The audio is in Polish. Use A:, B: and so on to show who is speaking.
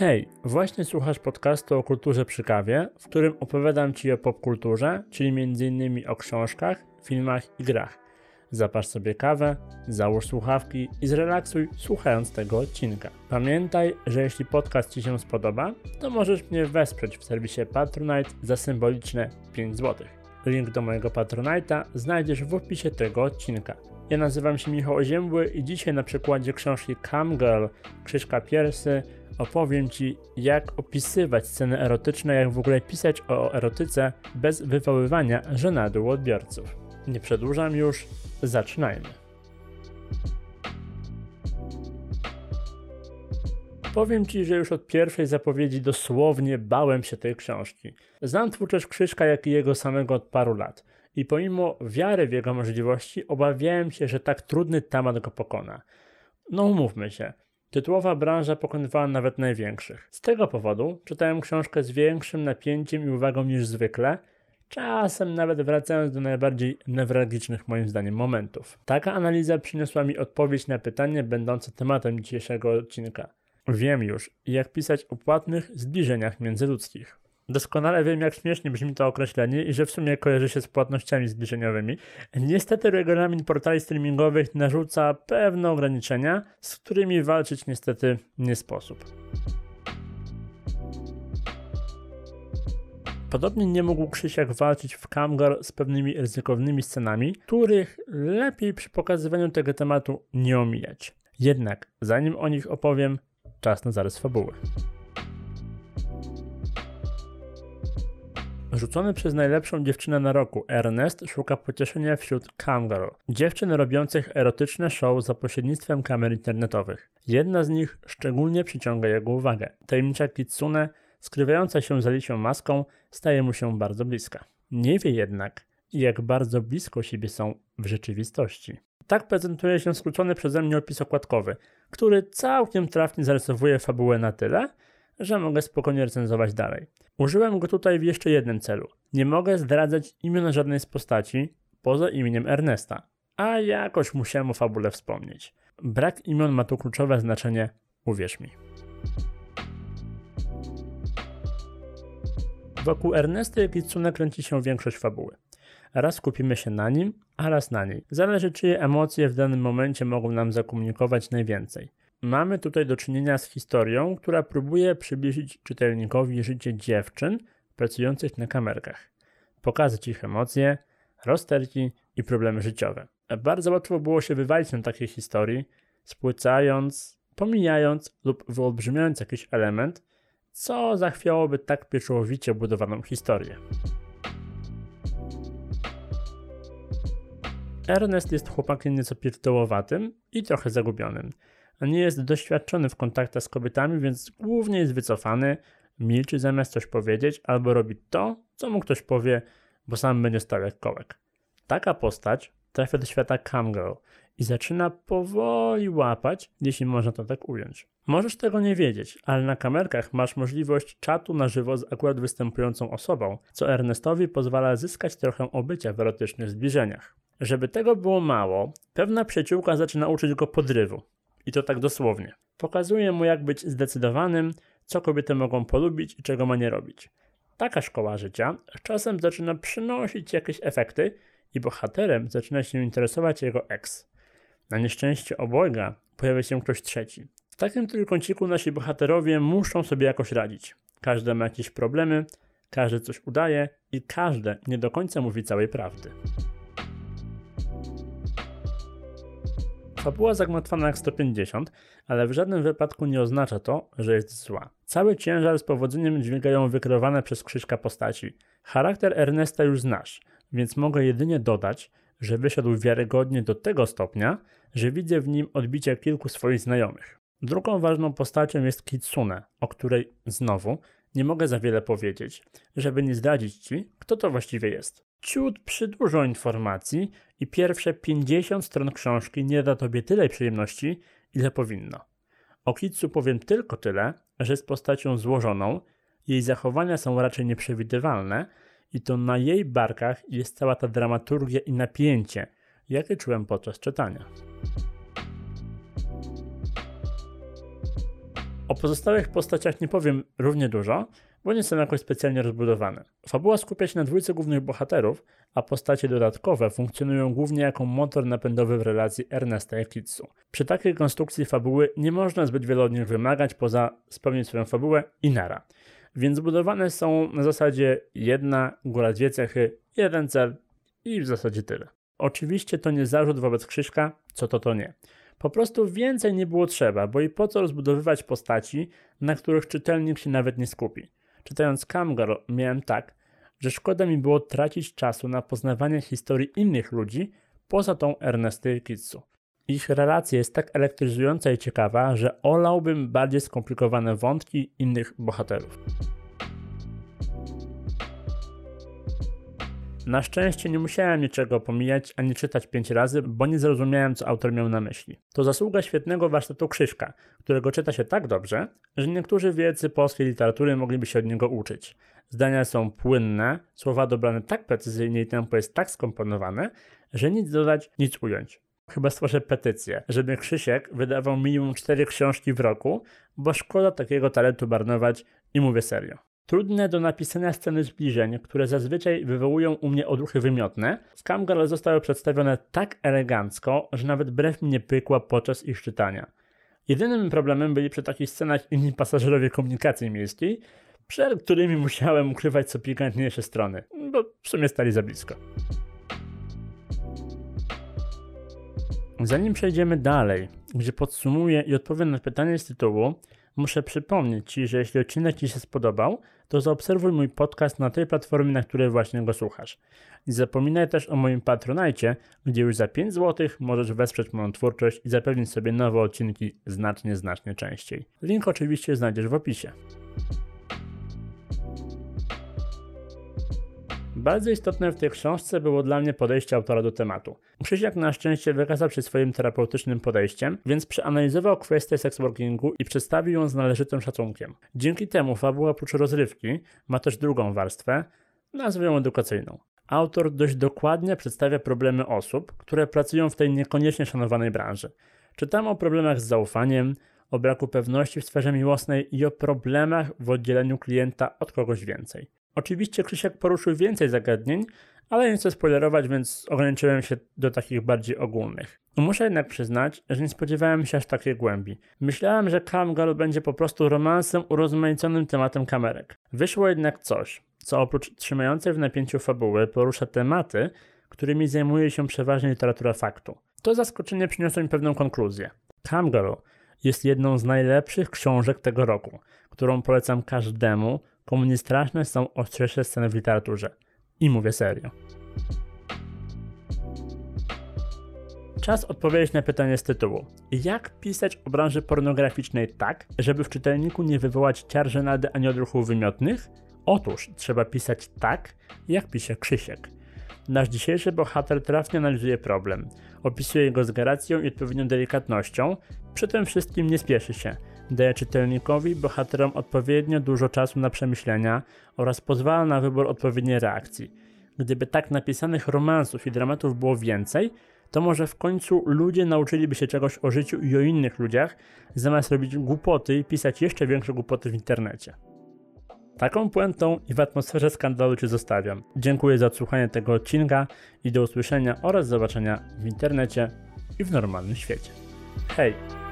A: Hej, właśnie słuchasz podcastu o kulturze przy kawie, w którym opowiadam Ci o popkulturze, czyli m.in. o książkach, filmach i grach. Zapasz sobie kawę, załóż słuchawki i zrelaksuj słuchając tego odcinka. Pamiętaj, że jeśli podcast Ci się spodoba, to możesz mnie wesprzeć w serwisie Patronite za symboliczne 5 zł. Link do mojego Patronite'a znajdziesz w opisie tego odcinka. Ja nazywam się Michał Oziębły i dzisiaj na przykładzie książki Cam Girl Krzyżka Piersy opowiem Ci, jak opisywać sceny erotyczne, jak w ogóle pisać o erotyce bez wywoływania żenadu odbiorców. Nie przedłużam już, zaczynajmy. Powiem Ci, że już od pierwszej zapowiedzi dosłownie bałem się tej książki. Znam twórczość Krzyżka, jak i jego samego od paru lat. I pomimo wiary w jego możliwości, obawiałem się, że tak trudny temat go pokona. No umówmy się, Tytułowa branża pokonywała nawet największych. Z tego powodu czytałem książkę z większym napięciem i uwagą niż zwykle, czasem nawet wracając do najbardziej newralgicznych moim zdaniem momentów. Taka analiza przyniosła mi odpowiedź na pytanie będące tematem dzisiejszego odcinka. Wiem już, jak pisać o płatnych zbliżeniach międzyludzkich. Doskonale wiem, jak śmiesznie brzmi to określenie i że w sumie kojarzy się z płatnościami zbliżeniowymi. Niestety regulamin portali streamingowych narzuca pewne ograniczenia, z którymi walczyć niestety nie sposób. Podobnie nie mógł Krzysiak walczyć w Kamgar z pewnymi ryzykownymi scenami, których lepiej przy pokazywaniu tego tematu nie omijać. Jednak, zanim o nich opowiem, czas na zarys fabuły. Rzucony przez najlepszą dziewczynę na roku, Ernest szuka pocieszenia wśród camgirl, dziewczyn robiących erotyczne show za pośrednictwem kamer internetowych. Jedna z nich szczególnie przyciąga jego uwagę. Tajemnicza Kitsune, skrywająca się za lisią maską, staje mu się bardzo bliska. Nie wie jednak, jak bardzo blisko siebie są w rzeczywistości. Tak prezentuje się skrócony przeze mnie opis okładkowy, który całkiem trafnie zarysowuje fabułę na tyle, że mogę spokojnie recenzować dalej. Użyłem go tutaj w jeszcze jednym celu. Nie mogę zdradzać imion żadnej z postaci poza imieniem Ernesta, a jakoś musiałem o fabule wspomnieć. Brak imion ma tu kluczowe znaczenie, uwierz mi. Wokół Ernesta i Kitsune kręci się większość fabuły. Raz skupimy się na nim, a raz na niej. Zależy, czyje emocje w danym momencie mogą nam zakomunikować najwięcej. Mamy tutaj do czynienia z historią, która próbuje przybliżyć czytelnikowi życie dziewczyn pracujących na kamerkach, pokazać ich emocje, rozterki i problemy życiowe. Bardzo łatwo było się wywalić na takiej historii, spłycając, pomijając lub wyolbrzymiając jakiś element, co zachwiałoby tak pieczołowicie budowaną historię. Ernest jest chłopakiem nieco pierdołowatym i trochę zagubionym nie jest doświadczony w kontaktach z kobietami, więc głównie jest wycofany, milczy zamiast coś powiedzieć, albo robi to, co mu ktoś powie, bo sam będzie stał jak kołek. Taka postać trafia do świata camgirl i zaczyna powoli łapać, jeśli można to tak ująć. Możesz tego nie wiedzieć, ale na kamerkach masz możliwość czatu na żywo z akurat występującą osobą, co Ernestowi pozwala zyskać trochę obycia w erotycznych zbliżeniach. Żeby tego było mało, pewna przyjaciółka zaczyna uczyć go podrywu. I to tak dosłownie. Pokazuje mu, jak być zdecydowanym, co kobiety mogą polubić i czego ma nie robić. Taka szkoła życia czasem zaczyna przynosić jakieś efekty i bohaterem zaczyna się interesować jego ex. Na nieszczęście obojga pojawia się ktoś trzeci. W takim trójkąciku nasi bohaterowie muszą sobie jakoś radzić. Każdy ma jakieś problemy, każdy coś udaje i każdy nie do końca mówi całej prawdy. Fabuła zagmatwana jak 150, ale w żadnym wypadku nie oznacza to, że jest zła. Cały ciężar z powodzeniem dźwigają wykreowane przez Krzyśka postaci. Charakter Ernesta już znasz, więc mogę jedynie dodać, że wyszedł wiarygodnie do tego stopnia, że widzę w nim odbicie kilku swoich znajomych. Drugą ważną postacią jest Kitsune, o której znowu nie mogę za wiele powiedzieć, żeby nie zdradzić ci, kto to właściwie jest. Ciut przydłużą informacji i pierwsze 50 stron książki nie da tobie tyle przyjemności, ile powinno. O Kitsu powiem tylko tyle, że jest postacią złożoną, jej zachowania są raczej nieprzewidywalne i to na jej barkach jest cała ta dramaturgia i napięcie, jakie czułem podczas czytania. O pozostałych postaciach nie powiem równie dużo, bo nie są jakoś specjalnie rozbudowane. Fabuła skupia się na dwójce głównych bohaterów, a postacie dodatkowe funkcjonują głównie jako motor napędowy w relacji Ernesta i Kitsu. Przy takiej konstrukcji fabuły nie można zbyt wiele od nich wymagać poza spełnić swoją fabułę i nara. Więc zbudowane są na zasadzie jedna, góra dwie cechy, jeden cel i w zasadzie tyle. Oczywiście to nie zarzut wobec Krzyśka, co to to nie. Po prostu więcej nie było trzeba, bo i po co rozbudowywać postaci, na których czytelnik się nawet nie skupi. Czytając Camgirl miałem tak, że szkoda mi było tracić czasu na poznawanie historii innych ludzi poza tą Ernesty Kitsu. Ich relacja jest tak elektryzująca i ciekawa, że olałbym bardziej skomplikowane wątki innych bohaterów. Na szczęście nie musiałem niczego pomijać ani czytać pięć razy, bo nie zrozumiałem, co autor miał na myśli. To zasługa świetnego warsztatu Krzyżka, którego czyta się tak dobrze, że niektórzy wielcy polskiej literatury mogliby się od niego uczyć. Zdania są płynne, słowa dobrane tak precyzyjnie i tempo jest tak skomponowane, że nic dodać, nic ująć. Chyba stworzę petycję, żeby Krzysiek wydawał minimum cztery książki w roku, bo szkoda takiego talentu marnować i mówię serio. Trudne do napisania sceny zbliżeń, które zazwyczaj wywołują u mnie odruchy wymiotne, w zostały przedstawione tak elegancko, że nawet brew mi nie pykła podczas ich czytania. Jedynym problemem byli przy takich scenach inni pasażerowie komunikacji miejskiej, przed którymi musiałem ukrywać co pikantniejsze strony, bo w sumie stali za blisko. Zanim przejdziemy dalej, gdzie podsumuję i odpowiem na pytanie z tytułu, muszę przypomnieć Ci, że jeśli odcinek Ci się spodobał, to zaobserwuj mój podcast na tej platformie, na której właśnie go słuchasz. Nie zapominaj też o moim Patronajcie, gdzie już za 5 zł możesz wesprzeć moją twórczość i zapewnić sobie nowe odcinki znacznie, znacznie częściej. Link oczywiście znajdziesz w opisie. Bardzo istotne w tej książce było dla mnie podejście autora do tematu. Krzysiak na szczęście wykazał się swoim terapeutycznym podejściem, więc przeanalizował kwestię sexworkingu i przedstawił ją z należytym szacunkiem. Dzięki temu fabuła oprócz rozrywki ma też drugą warstwę, nazwę ją edukacyjną. Autor dość dokładnie przedstawia problemy osób, które pracują w tej niekoniecznie szanowanej branży. Czytam o problemach z zaufaniem, o braku pewności w sferze miłosnej i o problemach w oddzieleniu klienta od kogoś więcej. Oczywiście Krzysiek poruszył więcej zagadnień, ale nie chcę spoilerować, więc ograniczyłem się do takich bardziej ogólnych. Muszę jednak przyznać, że nie spodziewałem się aż takiej głębi. Myślałem, że Camgirl będzie po prostu romansem urozmaiconym tematem kamerek. Wyszło jednak coś, co oprócz trzymającej w napięciu fabuły porusza tematy, którymi zajmuje się przeważnie literatura faktu. To zaskoczenie przyniosło mi pewną konkluzję. Camgirl jest jedną z najlepszych książek tego roku, którą polecam każdemu, komu nie straszne są ostrzejsze sceny w literaturze. I mówię serio. Czas odpowiedzieć na pytanie z tytułu. Jak pisać o branży pornograficznej tak, żeby w czytelniku nie wywołać ciar żenady ani odruchów wymiotnych? Otóż trzeba pisać tak, jak pisze Krzysiek. Nasz dzisiejszy bohater trafnie analizuje problem, opisuje go z gracją i odpowiednią delikatnością, przy tym wszystkim nie spieszy się – daje czytelnikowi, bohaterom odpowiednio dużo czasu na przemyślenia oraz pozwala na wybór odpowiedniej reakcji. Gdyby tak napisanych romansów i dramatów było więcej, to może w końcu ludzie nauczyliby się czegoś o życiu i o innych ludziach, zamiast robić głupoty i pisać jeszcze większe głupoty w internecie. Taką puentą i w atmosferze skandalu Cię zostawiam. Dziękuję za odsłuchanie tego odcinka i do usłyszenia oraz zobaczenia w internecie i w normalnym świecie. Hej!